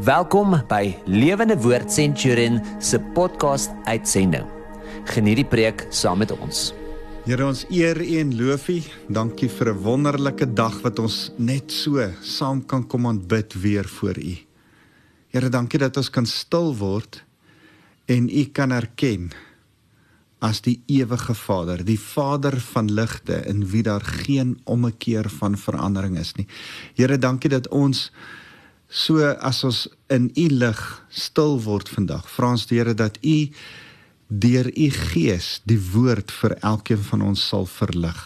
Welkom by Lewende Woord Centurion se podcast uitsending. Geniet die preek saam met ons. Here ons eer U en loof U. Dankie vir 'n wonderlike dag wat ons net so saam kan kom aanbid weer voor U. Here, dankie dat ons kan stil word en U kan erken as die ewige Vader, die Vader van ligte in wie daar geen ommekeer van verandering is nie. Here, dankie dat ons So as ons in u lig stil word vandag, vra ons die Here dat u deur u gees die woord vir elkeen van ons sal verlig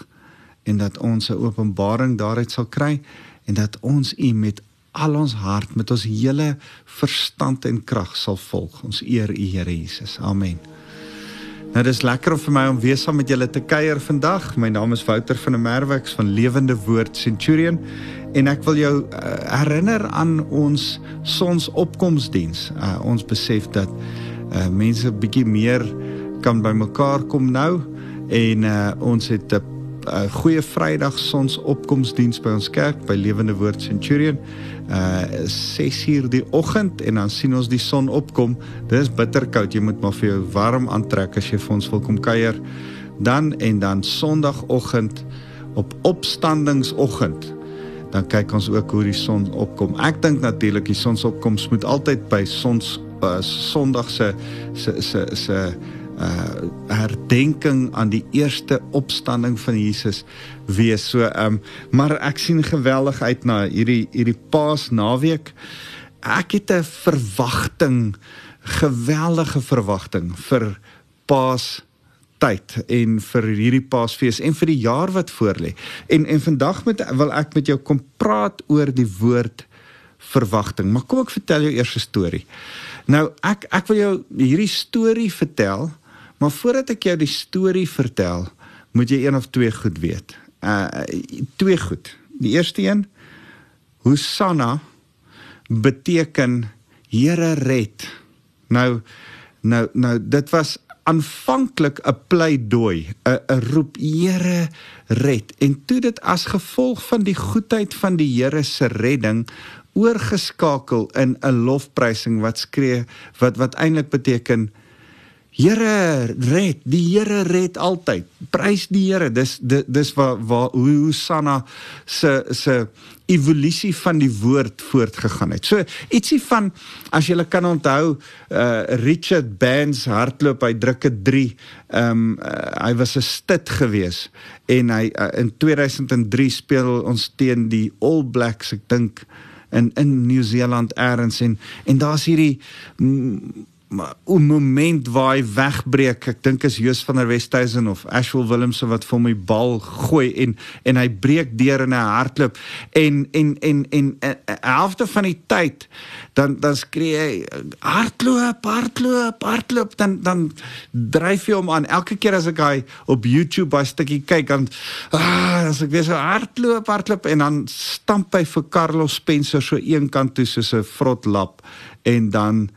en dat ons 'n openbaring daaruit sal kry en dat ons u met al ons hart, met ons hele verstand en krag sal volg. Ons eer u Here Jesus. Amen. Nou dis lekker om vir my om weer saam met julle te kuier vandag. My naam is Wouter van der Merwe van Lewende Woord Centurion en ek wil jou uh, herinner aan ons sonsopkomsdiens. Uh, ons besef dat uh, mense bietjie meer kan bymekaar kom nou en uh, ons het 'n goeie Vrydag sonsopkomsdiens by ons kerk by Lewende Woord Centurion uh 6 uur die oggend en dan sien ons die son opkom. Dis bitterkoud. Jy moet maar vir jou warm aantrek as jy vir ons wil kom kuier. Dan en dan Sondagoggend op opstandingsoggend dan kyk ons ook hoe die son opkom. Ek dink natuurlik die sonsopkoms moet altyd by sons uh, Sondag se se se se uh herdenking aan die eerste opstanding van Jesus wees. So ehm um, maar ek sien geweldig uit na hierdie hierdie Paasnaweek. Ek het 'n verwagting, geweldige verwagting vir Paas tyd en vir hierdie Paasfees en vir die jaar wat voorlê. En en vandag met wil ek met jou kom praat oor die woord verwagting. Maar kom ek vertel jou eers 'n storie. Nou ek ek wil jou hierdie storie vertel Maar voordat ek jou die storie vertel, moet jy een of twee goed weet. Uh twee goed. Die eerste een, Hosanna beteken Here red. Nou nou nou dit was aanvanklik 'n pleidooi, 'n 'n roep Here red. En toe dit as gevolg van die goedheid van die Here se redding oorgeskakel in 'n lofprysing wat skree wat wat eintlik beteken Here red, die Here red altyd. Prys die Here. Dis dis waar waar hoe Hosanna se se evolusie van die woord voortgegaan het. So ietsie van as jy kan onthou uh Richard Bands hardloop hy drukke 3. Ehm um, uh, hy was 'n stit gewees en hy uh, in 2003 speel ons teen die All Blacks ek dink in in Nieu-Seeland eers en en daar's hierdie mm, 'n moment waar hy wegbreek. Ek dink is Joos van der Westhuizen of Ashwell Willemse wat vir my bal gooi en en hy breek deur in 'n hardloop en en en en 'n helfte van die tyd dan dan skree hy hardloop, hardloop, hardloop dan dan dryf hy hom aan. Elke keer as ek hy op YouTube by stukkie kyk dan ah, as ek weer so hardloop, hardloop en dan stamp hy vir Carlos Spencer so een kant toe soos 'n vrot lap en dan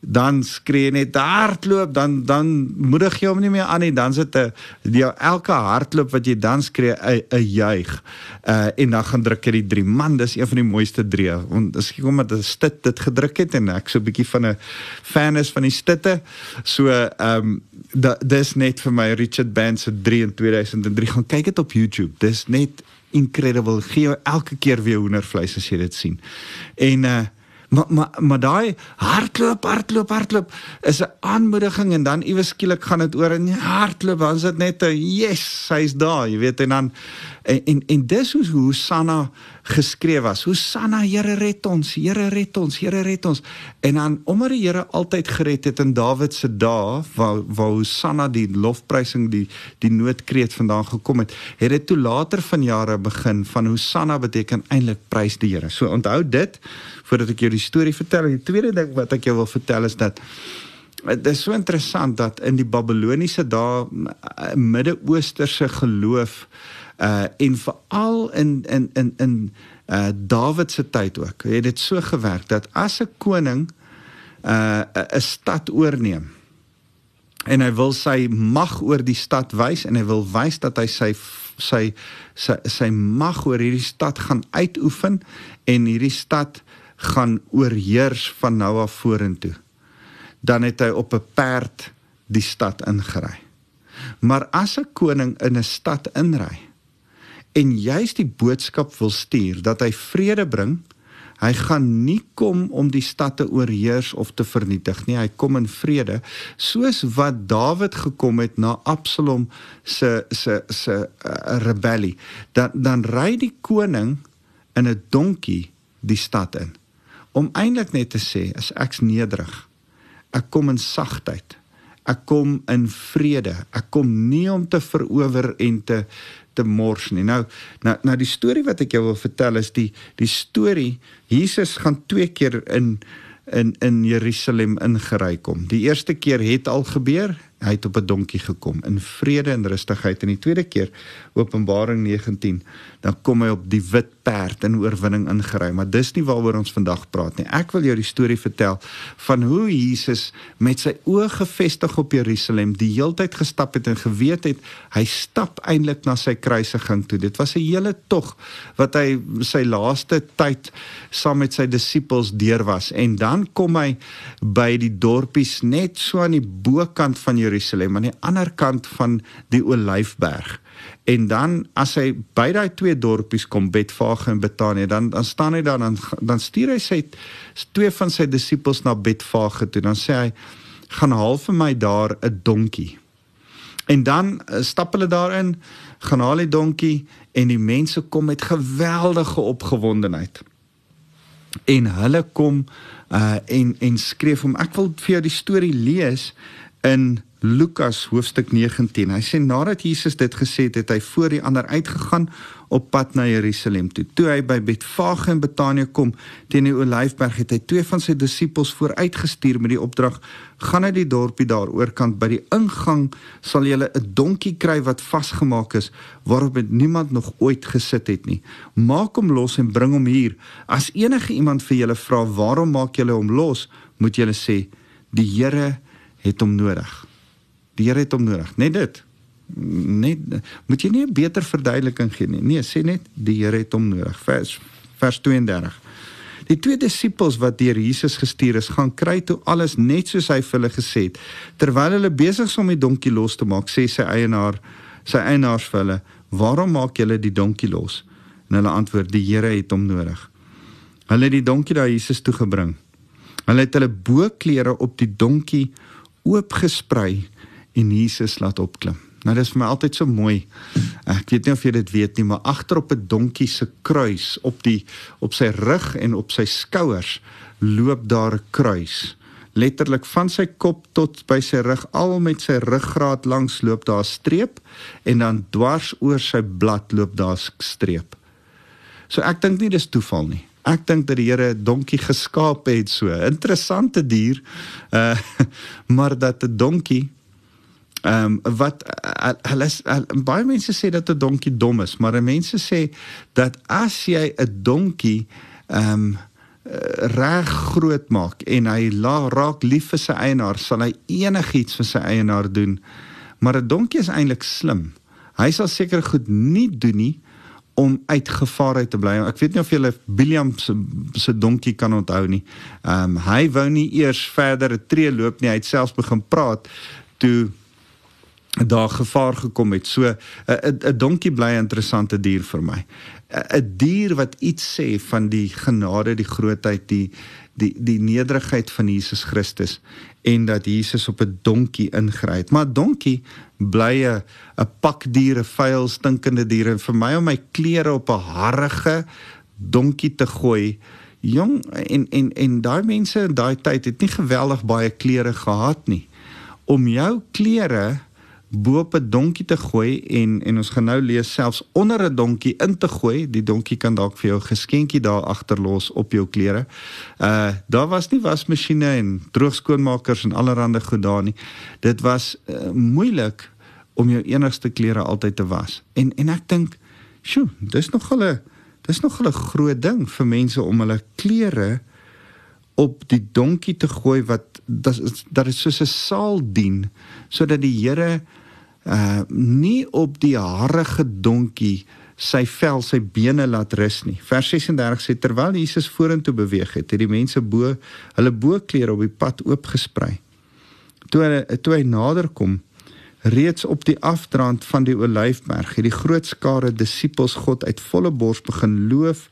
dan skree net hardloop dan dan moedig jy hom nie meer aan nie. Dan sit 'n jou elke hardloop wat jy dan skree 'n juig. Uh en dan gaan druk jy die drie. Man dis een van die mooiste drie. Want as ek kom met 'n stit dit gedruk het en ek so 'n bietjie van 'n fan is van die stitte. So ehm um, dis net vir my Richard Band se 3 in 2003 gaan kyk dit op YouTube. Dis net incredible. Gee jou elke keer weer hoendervleis as jy dit sien. En uh Maar maar maar daai hardloop, hardloop, hardloop is 'n aanmoediging en dan iewes skielik gaan dit oor in hardloop, dan is dit net 'n yes, hy's daar, jy weet en dan en en, en dis hoe Hosanna geskryf was. Hosanna, Here red ons, Here red ons, Here red ons. En dan omdat die Here altyd gered het in Dawid se dae waar waar Hosanna die lofprysing die die noodkreet vandaan gekom het, het dit toe later van jare begin van Hosanna beteken eintlik prys die Here. So onthou dit voordat ek jou die storie vertel. Die tweede ding wat ek jou wil vertel is dat dit is so interessant dat in die Babiloniese dae Midde-Oosterse geloof uh en veral in in in in uh Dawid se tyd ook. Het dit so gewerk dat as 'n koning uh 'n stad oorneem en hy wil sy mag oor die stad wys en hy wil wys dat hy sy sy sy, sy mag oor hierdie stad gaan uitoefen en hierdie stad gaan oorheers van nou af vorentoe. Dan het hy op 'n perd die stad ingery. Maar as 'n koning in 'n stad inry en juist die boodskap wil stuur dat hy vrede bring, hy gaan nie kom om die stad te oorheers of te vernietig nie. Hy kom in vrede, soos wat Dawid gekom het na Absalom se se se uh, rebellie. Dan dan ry die koning in 'n donkie die stad in om eintlik net te sê as ek's nederig. Ek kom in sagtheid. Ek kom in vrede. Ek kom nie om te verower en te te mors nie. Nou nou nou die storie wat ek jou wil vertel is die die storie Jesus gaan twee keer in in in Jerusalem ingery kom. Die eerste keer het al gebeur. Hy het op 'n donkie gekom. In vrede en rustigheid en die tweede keer Openbaring 19 dan kom hy op die wit perd in oorwinning ingery maar dis nie waaroor ons vandag praat nie. Ek wil jou die storie vertel van hoe Jesus met sy oë gefestig op Jerusalem die heeltyd gestap het en geweet het hy stap eintlik na sy kruisiging toe. Dit was 'n hele tog wat hy sy laaste tyd saam met sy disippels deur was. En dan kom hy by die dorpies net so aan die bokant van Jerusalem aan die ander kant van die Olyfberg. En dan as hy by daai twee dorpies kom Betfage en Betanië, dan dan staan hy daar dan dan stuur hy sy twee van sy disippels na Betfage toe. Dan sê hy: "Gaan haal vir my daar 'n donkie." En dan uh, stap hulle daarin, gaan haal die donkie en die mense kom met geweldige opgewondenheid. En hulle kom uh en en skryf hom ek wil vir jou die storie lees in Lukas hoofstuk 19. Hy sê nadat Jesus dit gesê het, het hy voor die ander uitgegaan op pad na Jerusalem toe. Toe hy by Betfage in Betanië kom teen die Olyfberg, het hy twee van sy disippels vooruitgestuur met die opdrag: "Gaan na die dorpie daar oorkant by die ingang, sal julle 'n donkie kry wat vasgemaak is, waarop niemand nog ooit gesit het nie. Maak hom los en bring hom hier. As enige iemand vir julle vra, "Waarom maak julle hom los?" moet julle sê: "Die Here het hom nodig." Die Here het hom nodig. Net dit. Net moet jy nie 'n beter verduideliking gee nie. Nee, sê net die Here het hom nodig. Vers vers 32. Die twee disippels wat deur Jesus gestuur is, gaan kry toe alles net soos hy vir hulle gesê het. Terwyl hulle besig is om die donkie los te maak, sê sy eienaar, sy eienaars vir hulle, "Waarom maak julle die donkie los?" En hulle antwoord, "Die Here het hom nodig." Hulle het die donkie na Jesus toe gebring. Hulle het hulle boklere op die donkie oopgesprei en Jesus laat opklim. Nou dis vir my altyd so mooi. Ek weet nie of jy dit weet nie, maar agter op 'n donkie se kruis op die op sy rug en op sy skouers loop daar 'n kruis. Letterlik van sy kop tot by sy rug, al met sy ruggraat langs loop daar 'n streep en dan dwars oor sy blad loop daar 'n streep. So ek dink nie dis toeval nie. Ek dink dat die Here 'n donkie geskaap het so. Interessante dier. Uh maar dat 'n donkie Ehm um, wat uh, hulle uh, baie mense sê dat 'n donkie dom is, maar mense sê dat as jy 'n donkie ehm um, reg groot maak en hy la, raak lief vir sy eienaar, sal hy enigiets vir sy eienaar doen. Maar 'n donkie is eintlik slim. Hy sal seker goed nie doen nie om uit gevaar uit te bly. Ek weet nie of jy William se se donkie kan onthou nie. Ehm um, hy wou nie eers verder 'n tree loop nie. Hy het selfs begin praat toe daar gevaar gekom het. So 'n 'n donkie bly 'n interessante dier vir my. 'n Dier wat iets sê van die genade, die grootheid, die die die nederigheid van Jesus Christus en dat Jesus op 'n donkie ingryp. Maar donkie bly 'n 'n pak diere, vuil, stinkende diere en vir my om my klere op 'n harige donkie te gooi. Jong en en en daai mense in daai tyd het nie geweldig baie klere gehad nie. Om jou klere bo op 'n donkie te gooi en en ons gaan nou lees selfs onder 'n donkie in te gooi. Die donkie kan dalk vir jou 'n geskenkie daar agterlos op jou klere. Uh daar was nie wasmasjiene en droogskoonmakers en allerlei goed daar nie. Dit was uh, moeilik om jou enigste klere altyd te was. En en ek dink, "Sjoe, dis nog hulle dis nog 'n groot ding vir mense om hulle klere op die donkie te gooi wat dat dit soos 'n saal dien sodat die Here uh nie op die harige donkie sy vel, sy bene laat rus nie. Vers 36 sê terwyl Jesus vorentoe beweeg het, het die mense bo hulle boklere op die pad oopgesprei. Toe hy, toe hy nader kom, reeds op die afdrand van die Olyfberg, het die groot skare disippels God uit volle bors begin loof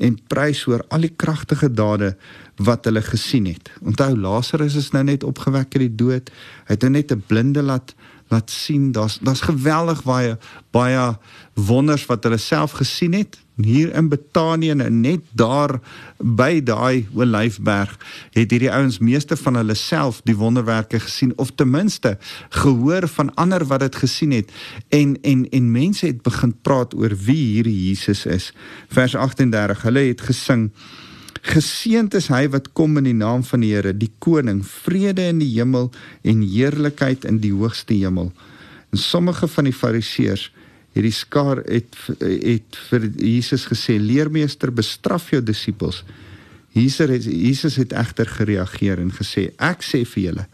en prys oor al die kragtige dade wat hulle gesien het. Onthou Lazarus is nou net opgewek uit die dood. Hy het nou net 'n blinde laat laat sien daar's daar's geweldig baie baie wonders wat hulle self gesien het. Hier in Betanië en net daar by daai Olyfberg het hierdie ouens meeste van hulle self die wonderwerke gesien of ten minste gehoor van ander wat dit gesien het. En en en mense het begin praat oor wie hierdie Jesus is. Vers 38 hulle het gesing Geseend is hy wat kom in die naam van die Here, die koning, vrede in die hemel en heerlikheid in die hoogste hemel. En sommige van die fariseërs het die skaar het het vir Jesus gesê: "Leermeester, bestraf jou disippels." Jesus het Jesus het egter gereageer en gesê: "Ek sê vir julle,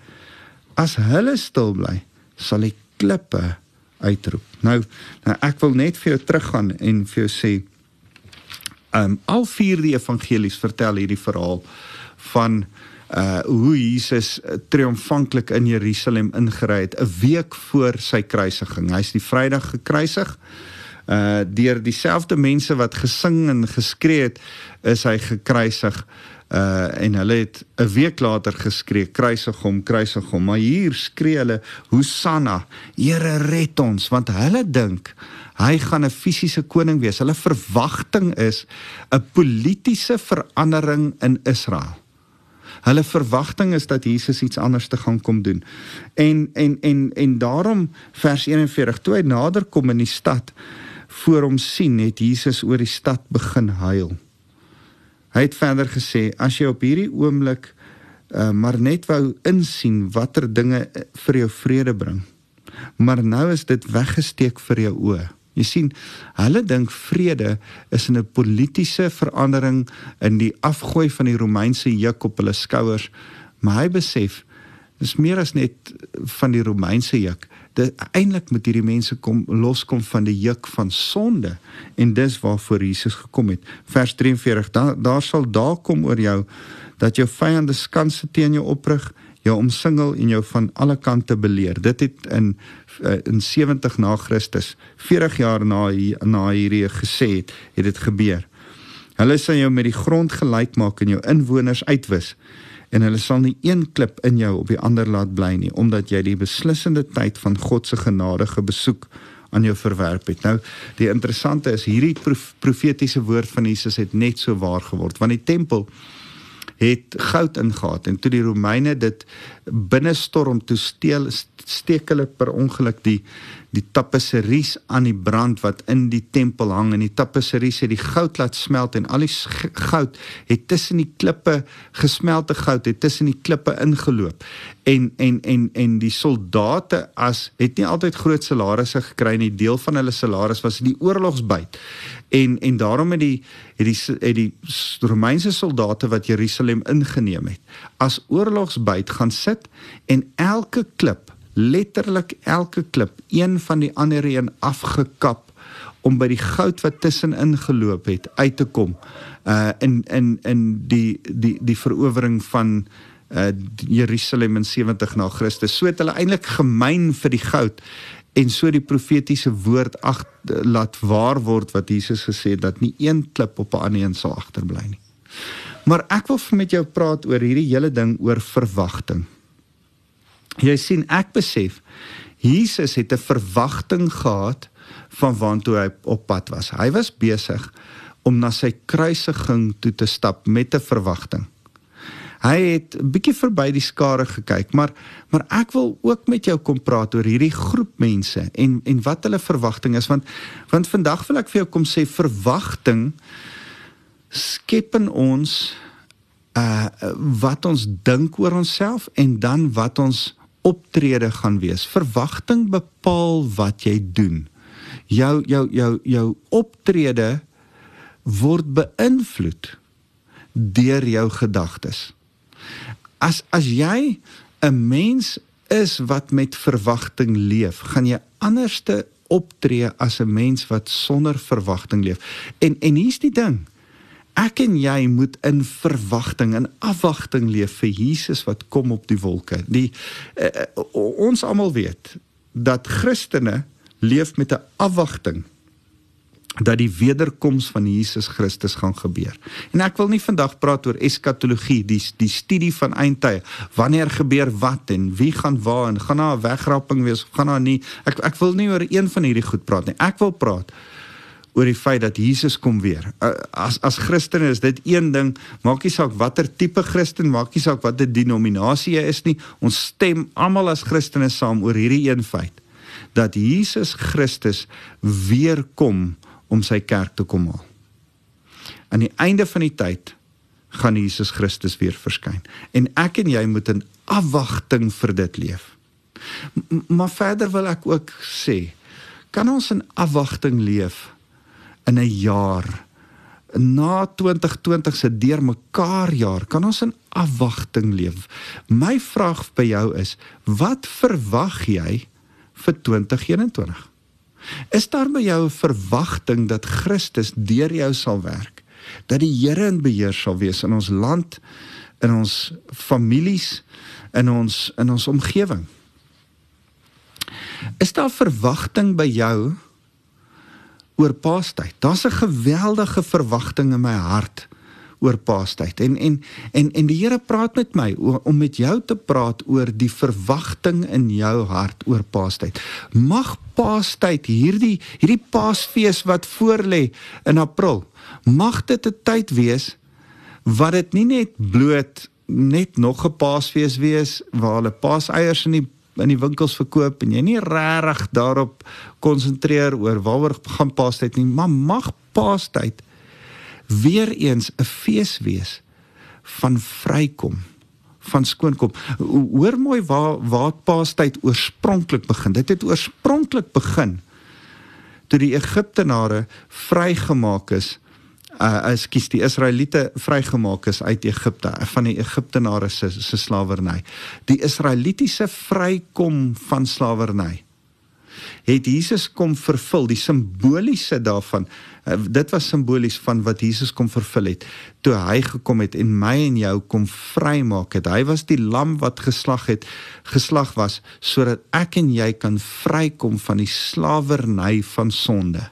as hulle stil bly, sal ek klippe uitroep." Nou, nou ek wil net vir jou teruggaan en vir jou sê um, al vier die evangelies vertel hierdie verhaal van uh hoe Jesus uh, triomfantlik in Jerusalem ingery het 'n week voor sy kruisiging. Hy's die Vrydag gekruisig. Uh deur dieselfde mense wat gesing en geskree het, is hy gekruisig. Uh en hulle het 'n week later geskree kruisig hom, kruisig hom. Maar hier skree hulle Hosanna, Here red ons, want hulle dink hy gaan 'n fisiese koning wees. Hulle verwagting is 'n politieke verandering in Israel. Hulle verwagting is dat Jesus iets anders te gaan kom doen. En en en en daarom vers 41 toe hy nader kom in die stad voor hom sien het Jesus oor die stad begin huil. Hy het verder gesê as jy op hierdie oomblik uh, maar net wou insien watter dinge vir jou vrede bring. Maar nou is dit weggesteek vir jou oë. Jy sien, hulle dink vrede is 'n politieke verandering in die afgooi van die Romeinse juk op hulle skouers, maar hy besef dis meer as net van die Romeinse juk. Dit eintlik moet hierdie mense kom loskom van die juk van sonde en dis waarvoor Jesus gekom het. Vers 43: Daar daar sal daar kom oor jou dat jou vyande skanse teen jou oprig jou omsingel en jou van alle kante beleer. Dit het in uh, in 70 na Christus, 40 jaar na na hierdie gesê het, het dit gebeur. Hulle sal jou met die grond gelyk maak en jou inwoners uitwis en hulle sal nie een klip in jou op die ander laat bly nie omdat jy die beslissende tyd van God se genadige besoek aan jou verwerp het. Nou, die interessante is hierdie prof, profetiese woord van Jesus het net so waar geword want die tempel het goud ingehaat. En toe die Romeine dit binne storm toe steel steek hulle per ongeluk die die tapisseries aan die brand wat in die tempel hang en die tapisseries het die goud laat smelt en al die goud het tussen die klippe gesmelte goud het tussen die klippe ingeloop. En en en en die soldate as het nie altyd groot salarisse gekry nie. Deel van hulle salaris was die oorlogsbyt. En en daarom het die het die het die Romeinse soldate wat Jerusalem ingeneem het as oorlogsbyt gaan sit en elke klip letterlik elke klip een van die ander een afgekap om by die goud wat tussenin geloop het uit te kom uh in in in die die die verowering van uh Jerusalem in 70 na Christus. So het hulle eintlik gemyn vir die goud en so die profetiese woord ag laat waar word wat Jesus gesê het dat nie een klip op 'n ander een sal agterbly nie. Maar ek wil met jou praat oor hierdie hele ding oor verwagting. Jy sien ek besef Jesus het 'n verwagting gehad van waantoe hy op pad was. Hy was besig om na sy kruisiging toe te stap met 'n verwagting. Hy het 'n bietjie verby die skare gekyk, maar maar ek wil ook met jou kom praat oor hierdie groep mense en en wat hulle verwagting is want want vandag wil ek vir jou kom sê verwagting skep in ons uh wat ons dink oor onsself en dan wat ons optrede gaan wees. Verwagting bepaal wat jy doen. Jou jou jou jou optrede word beïnvloed deur jou gedagtes. As as jy 'n mens is wat met verwagting leef, gaan jy anderste optree as 'n mens wat sonder verwagting leef. En en hier's die ding. Ek en jy moet in verwagting en afwagting leef vir Jesus wat kom op die wolke. Die uh, ons almal weet dat Christene leef met 'n afwagting dat die wederkoms van Jesus Christus gaan gebeur. En ek wil nie vandag praat oor eskatologie, die die studie van eindtye. Wanneer gebeur wat en wie gaan waar en gaan daar 'n wegrapping wees of gaan daar nie? Ek ek wil nie oor een van hierdie goed praat nie. Ek wil praat oor die feit dat Jesus kom weer. As as Christene is dit een ding, maak nie saak watter tipe Christen, maak nie saak watter denominasie jy is nie. Ons stem almal as Christene saam oor hierdie een feit dat Jesus Christus weer kom om sy kerk te kom haal. Aan die einde van die tyd gaan Jesus Christus weer verskyn en ek en jy moet in afwagting vir dit leef. M maar verder wil ek ook sê, kan ons in afwagting leef in 'n jaar na 2020 se deurmekaar jaar, kan ons in afwagting leef. My vraag by jou is, wat verwag jy vir 2021? Is daar by jou 'n verwagting dat Christus deur jou sal werk? Dat die Here in beheer sal wees in ons land, in ons families, in ons in ons omgewing? Is daar verwagting by jou oor Paastyd? Daar's 'n geweldige verwagting in my hart oor Paastyd. En en en en die Here praat met my om met jou te praat oor die verwagting in jou hart oor Paastyd. Mag Paastyd hierdie hierdie Paasfees wat voorlê in April, mag dit 'n tyd wees wat dit nie net bloot net nog 'n Paasfees wees waar hulle paaseiers in die in die winkels verkoop en jy nie regtig daarop konsentreer oor waaroor gaan Paastyd nie, maar mag Paastyd weer eens 'n fees wees van vrykom van skoonkom. Hoor mooi waar waar Paastyd oorspronklik begin. Dit het oorspronklik begin toe die Egiptenare vrygemaak is uh ekskuus die Israeliete vrygemaak is uit Egipte van die Egiptenare se se slawerny. Die Israelitiese vrykom van slawerny. Het Jesus kom vervul die simboliese daarvan uh, dit was simbolies van wat Jesus kom vervul het toe hy gekom het en my en jou kom vrymaak het. Hy was die lam wat geslag het geslag was sodat ek en jy kan vrykom van die slawerny van sonde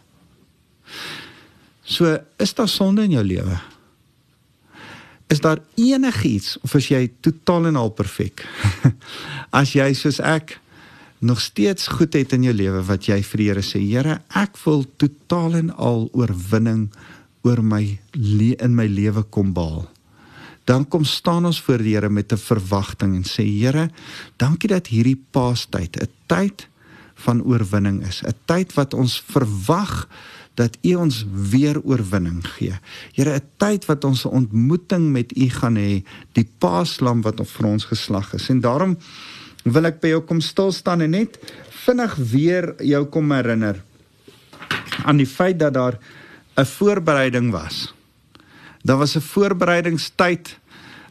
so is daar sonde in jou lewe is daar enigiets of is jy totaal en al perfek as jy soos ek nog steeds goed het in jou lewe wat jy vir die Here sê, Here, ek wil totaal en al oorwinning oor my in my lewe kom behaal. Dan kom staan ons voor die Here met 'n verwagting en sê, Here, dankie dat hierdie Paastyd 'n tyd van oorwinning is, 'n tyd wat ons verwag dat U ons weer oorwinning gee. Here, 'n tyd wat ons 'n ontmoeting met U gaan hê, die Paaslam wat vir ons geslag is. En daarom wil ek by jou kom stil staan en net vinnig weer jou kom herinner aan die feit dat daar 'n voorbereiding was. Daar was 'n voorbereidingstyd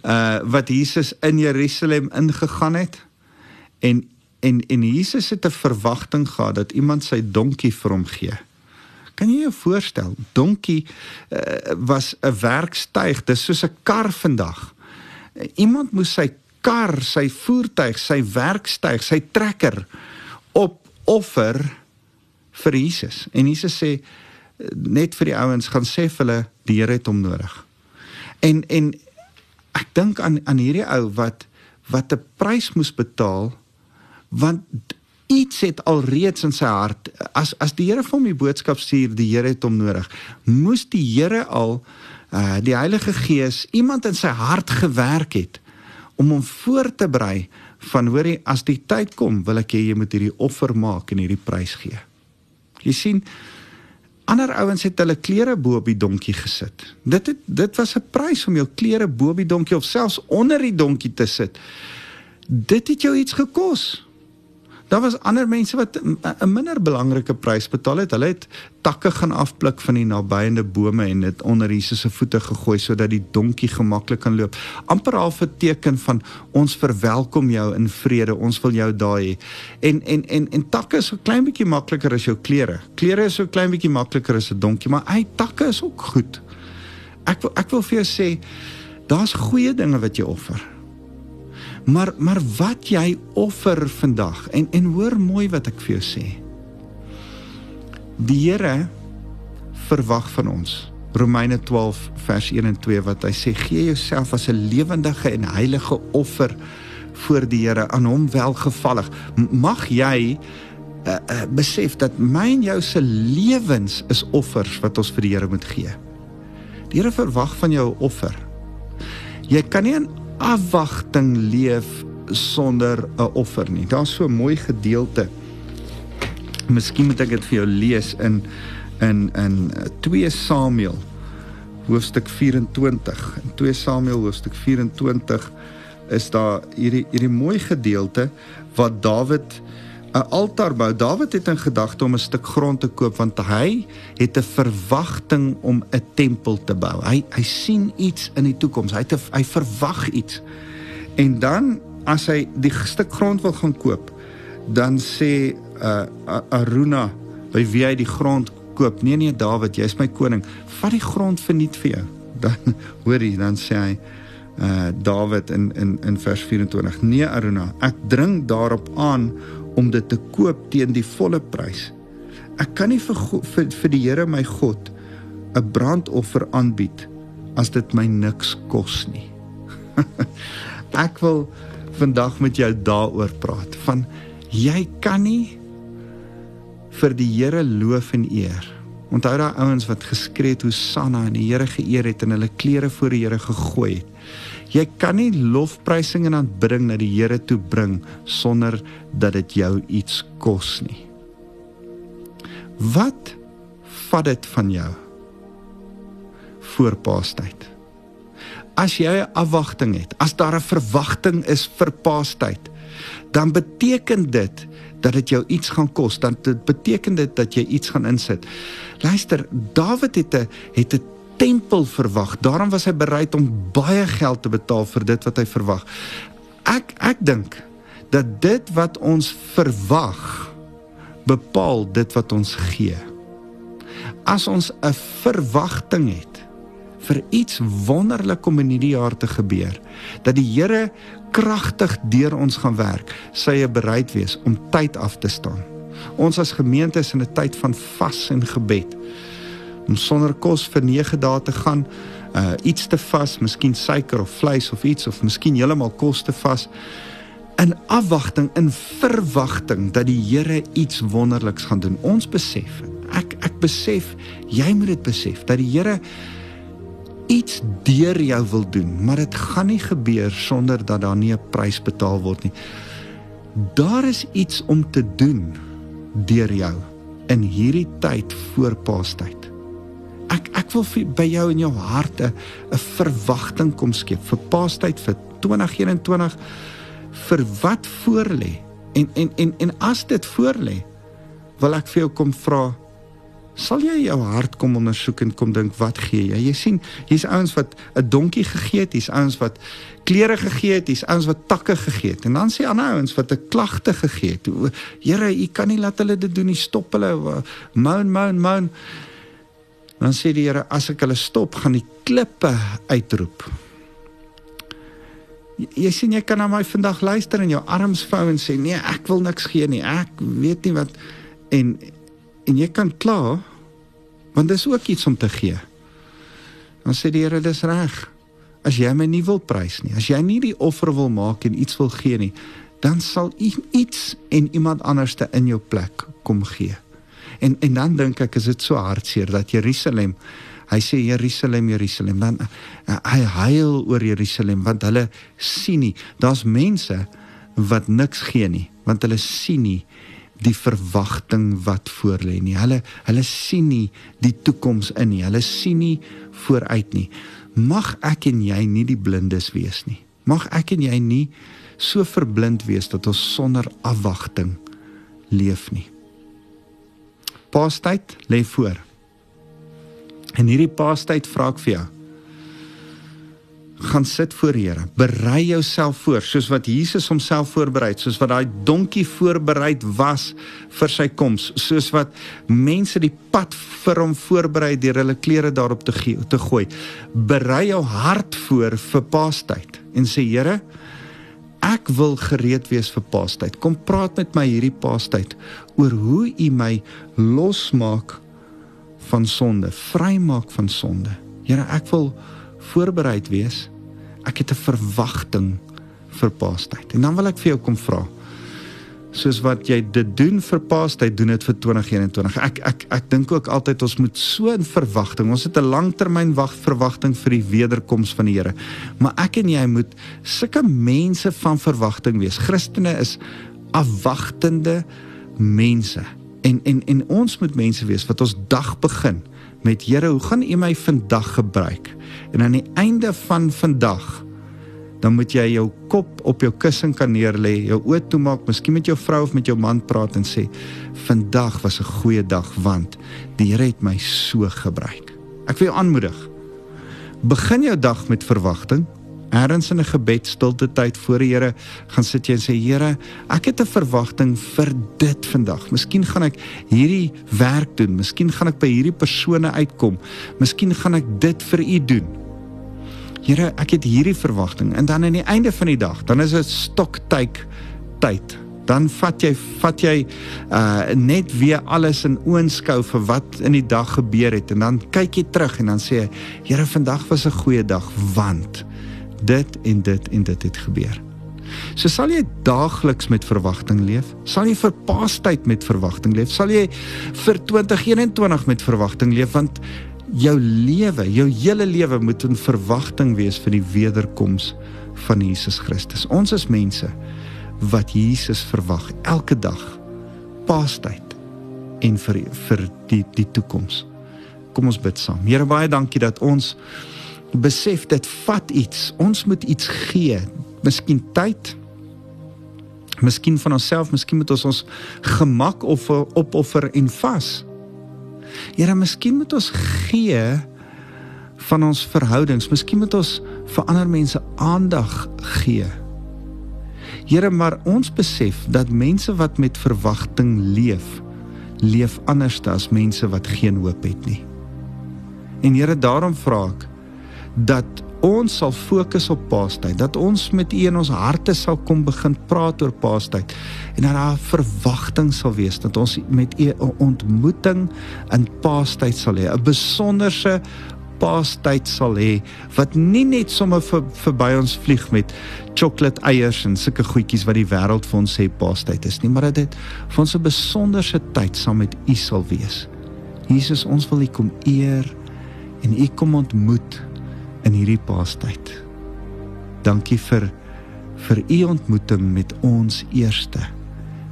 uh wat Jesus in Jerusalem ingegaan het en en en Jesus het 'n verwagting gehad dat iemand sy donkie vir hom gee. Kan jy jou voorstel? Donkie uh, was 'n werkstuig, dis soos 'n kar vandag. Iemand moes sy kar, sy voertuig, sy werkstuig, sy trekker op offer vir Jesus. En Jesus sê net vir die ouens gaan sê vir hulle die Here het hom nodig. En en ek dink aan aan hierdie ou wat wat 'n prys moes betaal want iets het alreeds in sy hart as as die Here vir hom die boodskap stuur die Here het hom nodig moes die Here al uh, die Heilige Gees iemand in sy hart gewerk het om hom voor te berei van hoorie as die tyd kom wil ek hê jy moet hierdie offer maak en hierdie prys gee. Jy sien ander ouens het hulle klere bo op die donkie gesit. Dit het dit was 'n prys om jou klere bo op die donkie of selfs onder die donkie te sit. Dit het jou iets gekos. Daar was ander mense wat 'n minder belangrike prys betaal het. Hulle het takke gaan afpluk van die nabyende bome en dit onder Jesus se voete gegooi sodat die donkie gemaklik kan loop. amper half 'n teken van ons verwelkom jou in vrede. Ons wil jou daar hê. En en en en takke is so klein bietjie makliker as jou klere. Klere is so klein bietjie makliker as 'n donkie, maar hy takke is ook goed. Ek wil ek wil vir jou sê daar's goeie dinge wat jy offer. Maar maar wat jy offer vandag en en hoor mooi wat ek vir jou sê. Die Here verwag van ons. Romeine 12 vers 1 en 2 wat hy sê gee jouself as 'n lewendige en heilige offer voor die Here aan hom welgevallig. Mag jy uh, uh, besef dat my en jou se lewens is offers wat ons vir die Here moet gee. Die Here verwag van jou 'n offer. Jy kan nie 'n afwagting leef sonder 'n offer nie. Daar's so 'n mooi gedeelte. Miskien moet ek dit vir jou lees in in in 2 Samuel hoofstuk 24. In 2 Samuel hoofstuk 24 is daar hierdie hierdie mooi gedeelte wat Dawid 'n altaar bou. Dawid het in gedagte om 'n stuk grond te koop want hy het 'n verwagting om 'n tempel te bou. Hy hy sien iets in die toekoms. Hy het hy verwag iets. En dan as hy die stuk grond wil gaan koop, dan sê uh Aruna by wie hy die grond koop. Nee nee Dawid, jy's my koning. Vat die grond verniet vir jou. Dan hoor jy dan sê hy uh Dawid in in in vers 24. Nee Aruna, ek dring daarop aan om dit te koop teen die volle prys. Ek kan nie vir vir, vir die Here my God 'n brandoffer aanbied as dit my niks kos nie. ek wil vandag met jou daaroor praat van jy kan nie vir die Here loof en eer. Onthou daai ouens wat geskree het Hosanna en die Here geëer het en hulle klere voor die Here gegooi het. Jy kan nie lofprysing en aanbidding na die Here toe bring sonder dat dit jou iets kos nie. Wat vat dit van jou? Voor Paastyd. As jy 'n afwagting het, as daar 'n verwagting is vir Paastyd, dan beteken dit dat dit jou iets gaan kos, dan dit beteken dit dat jy iets gaan insit. Luister, Dawid het 'n het 'n tempel verwag. Daarom was hy bereid om baie geld te betaal vir dit wat hy verwag. Ek ek dink dat dit wat ons verwag bepaal dit wat ons gee. As ons 'n verwagting het vir iets wonderlik om in hierdie jaar te gebeur, dat die Here kragtig deur ons gaan werk, sê hy bereid wees om tyd af te staan. Ons as gemeente is in 'n tyd van vas en gebed om sonder kos vir 9 dae te gaan, uh iets te vas, miskien suiker of vleis of iets of miskien heeltemal kos te vas in afwagting in verwagting dat die Here iets wonderliks gaan doen. Ons besef, ek ek besef, jy moet dit besef dat die Here iets deur jou wil doen, maar dit gaan nie gebeur sonder dat daar nie 'n prys betaal word nie. Daar is iets om te doen deur jou in hierdie tyd voor Paastyd ek ek wil vir, by jou in jou harte 'n verwagting kom skep vir Paastyd vir 2021 vir wat voorlê. En en en en as dit voorlê, wil ek vir jou kom vra sal jy jou hart kom ondersoek en kom dink wat gee jy? Jy sien, hier's ouens wat 'n donkie gegee het, hier's ouens wat klere gegee het, hier's ouens wat takke gegee het. En dan sê ander ouens wat 'n klagte gegee het. Here, u kan nie laat hulle dit doen nie. Stop hulle. Moan, moan, moan. Dan sê die Here as ek hulle stop, gaan die klippe uitroep. Jy, jy sien jy kan na my vandag luister en jou arms vou en sê nee, ek wil niks gee nie. Ek weet nie wat en en jy kan kla want dis ook iets om te gee. Dan sê die Here dis reg. As jy my nie wil prys nie, as jy nie die offer wil maak en iets wil gee nie, dan sal iets en iemand anderste in jou plek kom gee. En en dan dink ek is dit so hartseer dat Jerusalem hy sê Jerusalem Jerusalem dan uh, hy huil oor Jerusalem want hulle sien nie daar's mense wat niks gee nie want hulle sien nie die verwagting wat voor lê nie hulle hulle sien nie die toekoms in nie hulle sien nie vooruit nie mag ek en jy nie die blindes wees nie mag ek en jy nie so verblind wees dat ons sonder afwagting leef nie. Paastyd lê voor. En hierdie paastyd vra ek vir jou gaan sit voor die Here. Berei jouself voor soos wat Jesus homself voorberei het, soos wat daai donkie voorberei was vir sy koms, soos wat mense die pad vir hom voorberei deur hulle klere daarop te gee, te gooi. Berei jou hart voor vir Paastyd en sê Here, ek wil gereed wees vir Paastyd. Kom praat met my hierdie Paastyd oor hoe U my losmaak van sonde, vrymaak van sonde. Here, ek wil voorbereid wees ek het 'n verwagting vir Paastyd. En dan wil ek vir jou kom vra. Soos wat jy dit doen vir Paastyd, doen dit vir 2021. Ek ek ek dink ook altyd ons moet so in verwagting. Ons het 'n langtermyn wag verwagting vir die wederkoms van die Here. Maar ek en jy moet sulke mense van verwagting wees. Christene is afwagtende mense. En en en ons moet mense wees wat ons dag begin met Here, hoe gaan U my vandag gebruik? En aan die einde van vandag dan moet jy jou kop op jou kussing kan neerlê, jou oë toemaak, miskien met jou vrou of met jou man praat en sê, "Vandag was 'n goeie dag want die Here het my so gebruik." Ek wil jou aanmoedig. Begin jou dag met verwagting ergens in 'n gebed stilte tyd voor die Here gaan sit jy en sê Here, ek het 'n verwagting vir dit vandag. Miskien gaan ek hierdie werk doen, miskien gaan ek by hierdie persone uitkom. Miskien gaan ek dit vir U doen. Here, ek het hierdie verwagting en dan aan die einde van die dag, dan is dit stoktyd tyd. Dan vat jy vat jy uh net weer alles in oënskou vir wat in die dag gebeur het en dan kyk jy terug en dan sê jy Here vandag was 'n goeie dag want dit en dit en dit het gebeur. So sal jy daagliks met verwagting leef? Sal jy vir Paastyd met verwagting leef? Sal jy vir 2021 met verwagting leef want jou lewe, jou hele lewe moet in verwagting wees vir die wederkoms van Jesus Christus. Ons is mense wat Jesus verwag elke dag. Paastyd en vir vir die die toekoms. Kom ons bid saam. Here baie dankie dat ons besef dit vat iets. Ons moet iets gee. Miskien tyd. Miskien van onsself, miskien moet ons ons gemak of opoffer en vas. Here, miskien moet ons gee van ons verhoudings. Miskien moet ons vir ander mense aandag gee. Here, maar ons besef dat mense wat met verwagting leef, leef anders as mense wat geen hoop het nie. En Here, daarom vra ek dat ons sal fokus op Paastyd, dat ons met U in ons harte sal kom begin praat oor Paastyd. En dat daar verwagting sal wees dat ons met U 'n ontmoeting in Paastyd sal hê, 'n besonderse Paastyd sal hê wat nie net sommer vir verby ons vlieg met chocolate eiers en sulke goedjies wat die wêreld vir ons sê Paastyd is nie, maar dat dit vir ons 'n besonderse tyd saam met U sal wees. Jesus, ons wil U kom eer en U kom ontmoet in hierdie paastyd. Dankie vir vir u ontmoeting met ons eerste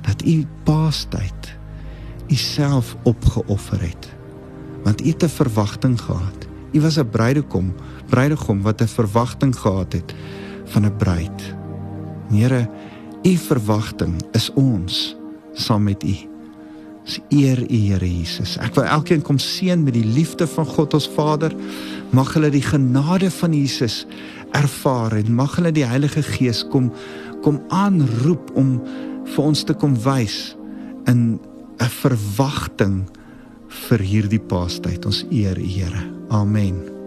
dat u paastyd u self opgeoffer het. Want u het 'n verwagting gehad. U was 'n bruidegom, bruidegom wat 'n verwagting gehad het van 'n bruid. Here, u verwagting is ons saam met u. Ons eer U Here Jesus. Ek wil elkeen kom seën met die liefde van God ons Vader. Mag hulle die genade van Jesus ervaar en mag hulle die Heilige Gees kom kom aanroep om vir ons te kom wys in 'n verwagting vir hierdie Paastyd. Ons eer U Here. Amen.